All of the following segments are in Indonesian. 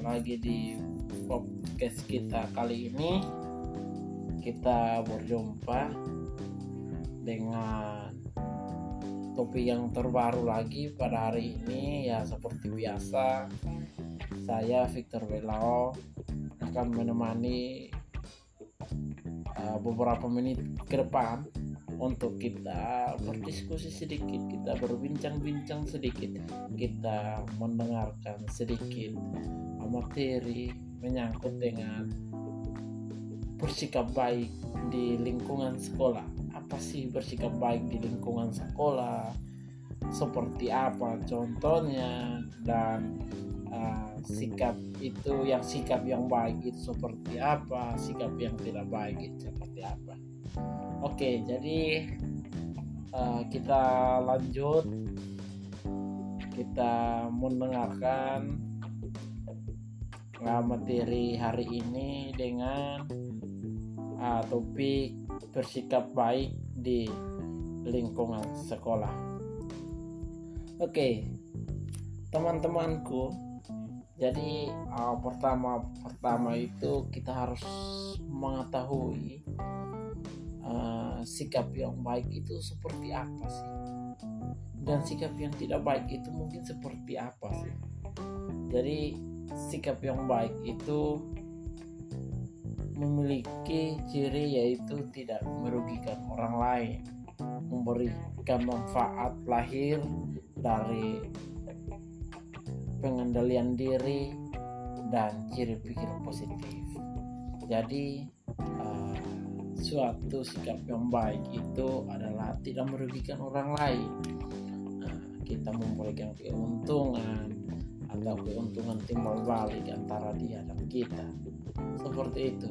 lagi di podcast kita kali ini. Kita berjumpa dengan topik yang terbaru lagi pada hari ini ya seperti biasa saya Victor Belao akan menemani uh, beberapa menit ke depan untuk kita berdiskusi sedikit, kita berbincang-bincang sedikit, kita mendengarkan sedikit materi menyangkut dengan bersikap baik di lingkungan sekolah. Apa sih bersikap baik di lingkungan sekolah? Seperti apa contohnya dan uh, sikap itu yang sikap yang baik itu seperti apa, sikap yang tidak baik itu seperti apa. Oke, jadi uh, kita lanjut. Kita mendengarkan uh, materi hari ini dengan uh, topik bersikap baik di lingkungan sekolah. Oke, teman-temanku. Jadi uh, pertama pertama itu kita harus mengetahui uh, sikap yang baik itu seperti apa sih? Dan sikap yang tidak baik itu mungkin seperti apa sih? Jadi sikap yang baik itu memiliki ciri yaitu tidak merugikan orang lain memberikan manfaat lahir dari pengendalian diri dan ciri pikir positif. Jadi suatu sikap yang baik itu adalah tidak merugikan orang lain. Nah, kita memberikan keuntungan atau keuntungan timbal balik antara dia dan kita. Seperti itu.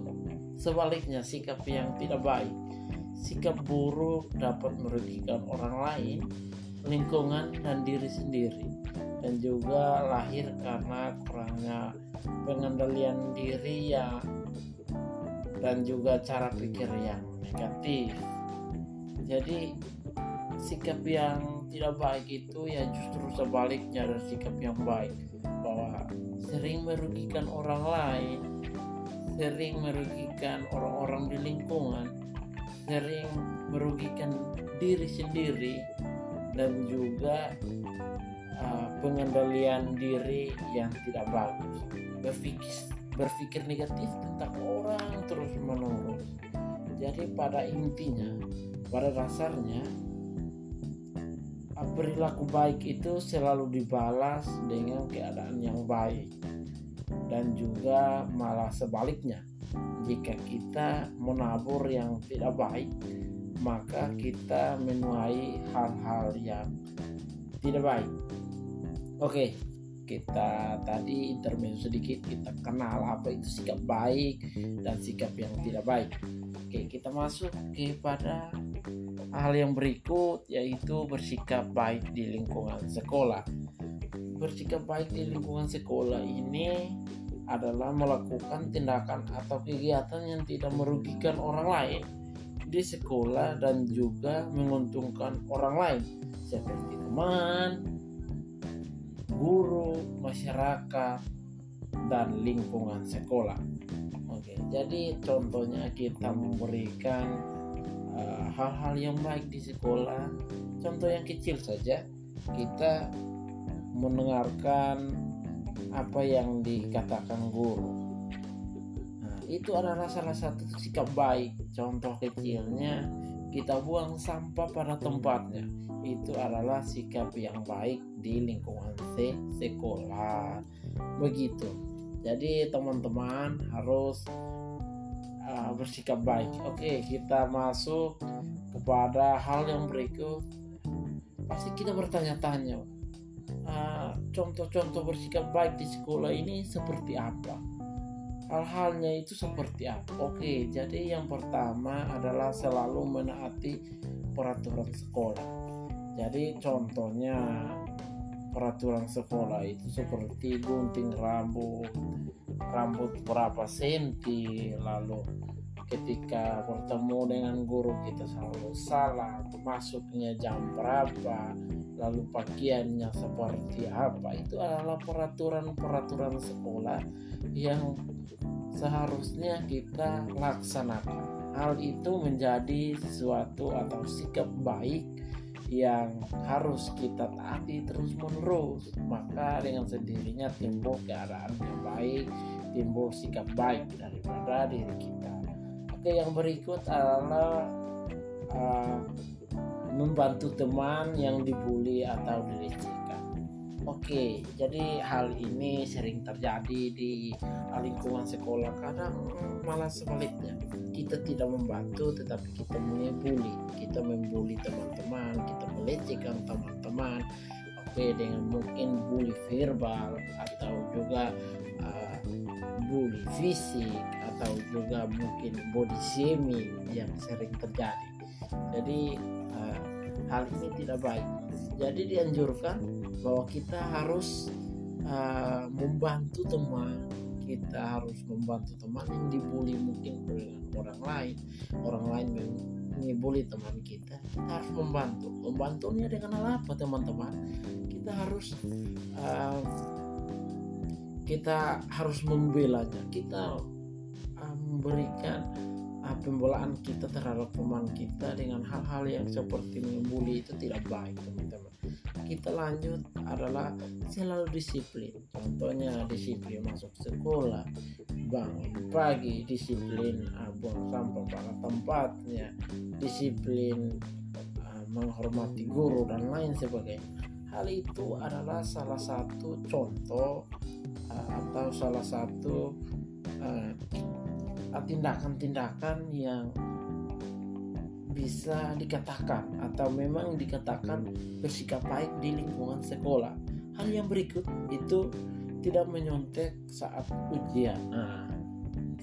Sebaliknya sikap yang tidak baik sikap buruk dapat merugikan orang lain lingkungan dan diri sendiri. Dan juga lahir karena kurangnya pengendalian diri yang dan juga cara pikir yang negatif. Jadi sikap yang tidak baik itu ya justru sebaliknya dari sikap yang baik bahwa sering merugikan orang lain, sering merugikan orang-orang di lingkungan, sering merugikan diri sendiri dan juga uh, pengendalian diri yang tidak bagus berpikir berpikir negatif tentang orang terus menerus. Jadi pada intinya pada dasarnya perilaku baik itu selalu dibalas dengan keadaan yang baik dan juga malah sebaliknya. Jika kita menabur yang tidak baik maka kita menuai hal-hal yang tidak baik. Oke kita tadi intermezzo sedikit kita kenal apa itu sikap baik dan sikap yang tidak baik. Oke kita masuk kepada hal yang berikut yaitu bersikap baik di lingkungan sekolah. Bersikap baik di lingkungan sekolah ini adalah melakukan tindakan atau kegiatan yang tidak merugikan orang lain di sekolah dan juga menguntungkan orang lain seperti teman, guru, masyarakat, dan lingkungan sekolah. Oke, jadi contohnya kita memberikan uh, hal-hal uh, yang baik di sekolah. Contoh yang kecil saja, kita mendengarkan apa yang dikatakan guru. Nah, itu adalah salah satu sikap baik. Contoh kecilnya, kita buang sampah pada tempatnya. Itu adalah sikap yang baik di lingkungan sekolah. Begitu. Jadi teman-teman harus uh, bersikap baik. Oke kita masuk kepada hal yang berikut. Pasti kita bertanya-tanya uh, contoh-contoh bersikap baik di sekolah ini seperti apa hal-halnya itu seperti apa? Oke jadi yang pertama adalah selalu menaati peraturan sekolah. Jadi contohnya peraturan sekolah itu seperti gunting rambut. Rambut berapa senti? Lalu ketika bertemu dengan guru kita selalu salah masuknya jam berapa lalu pakaiannya seperti apa. Itu adalah peraturan-peraturan sekolah yang seharusnya kita laksanakan. Hal itu menjadi sesuatu atau sikap baik yang harus kita taati terus menerus maka dengan sendirinya timbul keadaan yang baik timbul sikap baik daripada diri kita. Oke yang berikut adalah uh, membantu teman yang dibully atau dilecehkan. Oke jadi hal ini sering terjadi di lingkungan sekolah. Kadang malah sebaliknya. Kita tidak membantu tetapi kita membuli. Kita membuli teman-teman kita melecehkan teman-teman. Oke dengan mungkin bully verbal atau juga uh, bully fisik atau juga mungkin body shaming yang sering terjadi. Jadi hal ini tidak baik. Jadi dianjurkan bahwa kita harus uh, membantu teman. Kita harus membantu teman yang dibully mungkin dengan orang lain. Orang lain yang mengibuli teman kita kita harus membantu. Membantunya dengan apa teman-teman? Kita harus uh, kita harus membelanya. Kita uh, memberikan pembelaan kita terhadap teman kita dengan hal-hal yang seperti membuli itu tidak baik teman-teman. Kita lanjut adalah selalu disiplin. Contohnya disiplin masuk sekolah bangun pagi disiplin uh, buang sampah pada tempatnya disiplin uh, menghormati guru dan lain sebagainya. Hal itu adalah salah satu contoh uh, atau salah satu tindakan-tindakan yang bisa dikatakan atau memang dikatakan bersikap baik di lingkungan sekolah. Hal yang berikut itu tidak menyontek saat ujian. Nah,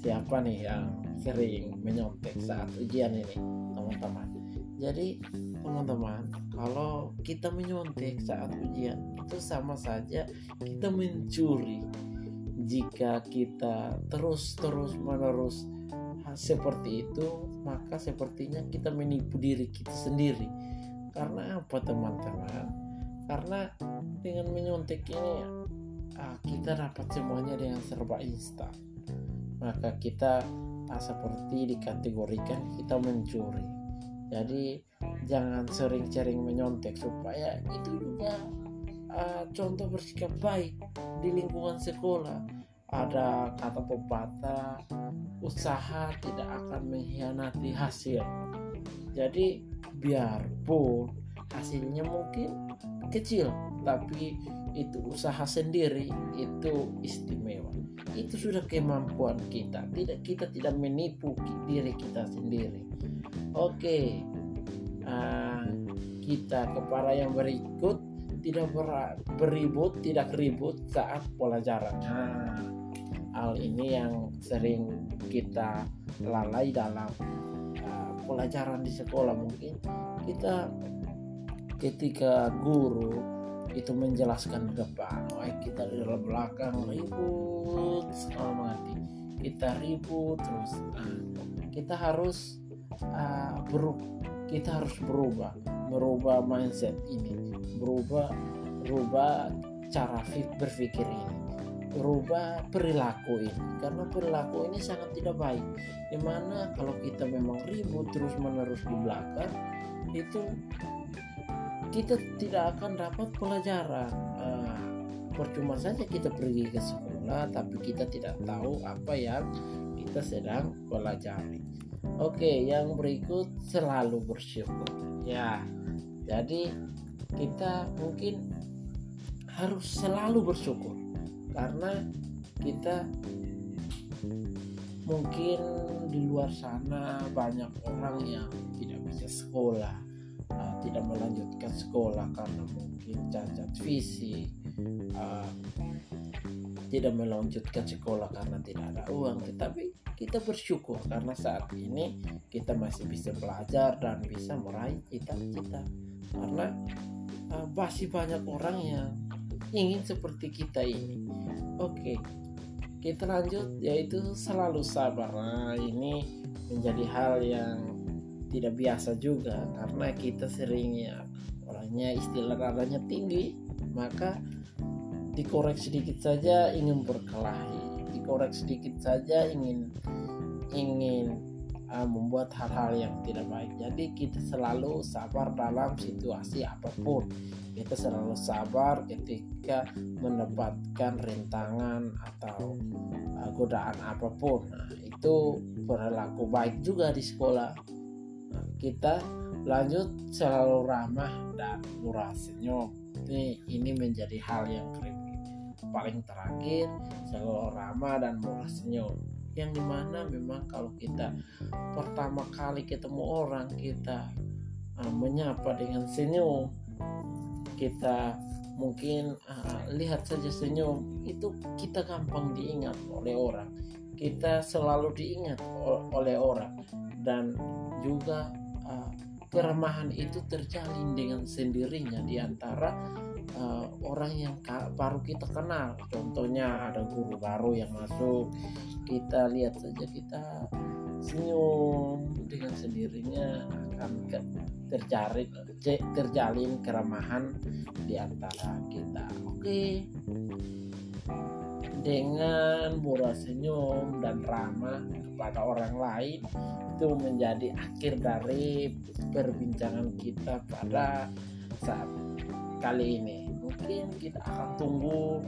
siapa nih yang sering menyontek saat ujian ini, teman-teman? Jadi, teman-teman, kalau kita menyontek saat ujian itu sama saja kita mencuri. Jika kita terus-terus menerus seperti itu maka sepertinya kita menipu diri kita sendiri. Karena apa teman-teman? Karena dengan menyontek ini kita dapat semuanya dengan serba instan. Maka kita seperti dikategorikan kita mencuri. Jadi jangan sering-sering menyontek supaya itu juga ah, contoh bersikap baik di lingkungan sekolah. Ada kata pepatah usaha tidak akan mengkhianati hasil. Jadi biarpun hasilnya mungkin kecil tapi itu usaha sendiri itu istimewa. Itu sudah kemampuan kita. Tidak kita tidak menipu diri kita sendiri. Oke uh, kita kepada yang berikut tidak ber beribut tidak ribut saat pelajaran nah hal ini yang sering kita lalai dalam uh, pelajaran di sekolah. Mungkin kita ketika guru itu menjelaskan di depan oh, kita di dalam belakang ribut selama mati. Kita ribut terus uh, kita harus uh, beru kita harus berubah merubah mindset ini berubah berubah cara berpikir ini. Berubah perilaku ini. Karena perilaku ini sangat tidak baik. Di mana kalau kita memang ribut terus menerus di belakang itu kita tidak akan dapat pelajaran. Uh, percuma saja kita pergi ke sekolah tapi kita tidak tahu apa yang kita sedang pelajari. Oke yang berikut selalu bersyukur. Ya jadi kita mungkin harus selalu bersyukur karena kita mungkin di luar sana banyak orang yang tidak bisa sekolah uh, tidak melanjutkan sekolah karena mungkin cacat fisik uh, tidak melanjutkan sekolah karena tidak ada uang. Tetapi kita bersyukur karena saat ini kita masih bisa belajar dan bisa meraih cita-cita. Karena uh, masih banyak orang yang ingin seperti kita ini. Oke kita lanjut yaitu selalu sabar. Nah ini menjadi hal yang tidak biasa juga karena kita seringnya orangnya istilah darahnya tinggi maka dikorek sedikit saja ingin berkelahi dikorek sedikit saja ingin ingin uh, membuat hal-hal yang tidak baik. Jadi kita selalu sabar dalam situasi apa pun. Kita selalu sabar ketika mendapatkan rintangan atau uh, godaan apa pun. Nah, itu berlaku baik juga di sekolah. Nah, kita lanjut selalu ramah dan murah senyum. Ini ini menjadi hal yang paling terakhir selalu ramah dan murah senyum yang di mana memang kalau kita pertama kali ketemu orang kita uh, menyapa dengan senyum kita mungkin uh, lihat saja senyum itu kita gampang diingat oleh orang. Kita selalu diingat oleh orang. Dan juga uh, keramahan itu terjalin dengan sendirinya di antara uh, orang yang baru kita kenal. Contohnya ada guru baru yang masuk kita lihat saja kita senyum dengan sendirinya akan terjalin terjalin keramahan di antara kita. Oke dengan murah senyum dan ramah kepada orang lain itu menjadi akhir dari perbincangan kita pada saat kali ini. Mungkin kita akan tunggu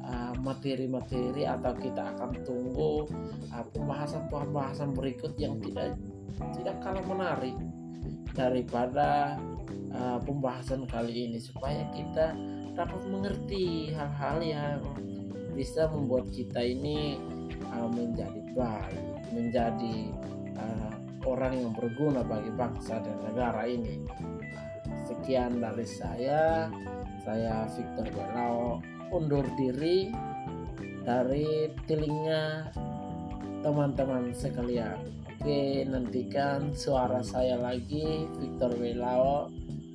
uh, materi-materi uh, atau kita akan tunggu uh, pembahasan-pembahasan uh, berikut yang tidak tidak kalah menarik daripada uh, pembahasan kali ini supaya kita dapat mengerti hal-hal yang bisa membuat kita ini uh, menjadi baik, menjadi uh, orang yang berguna bagi bangsa dan negara ini. Sekian dari saya, saya Victor Belao undur diri dari telinga teman-teman sekalian. Oke, nantikan suara saya lagi Victor Welao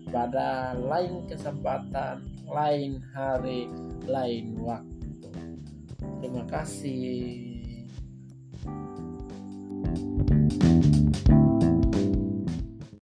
pada lain kesempatan, lain hari, lain waktu. Kasih.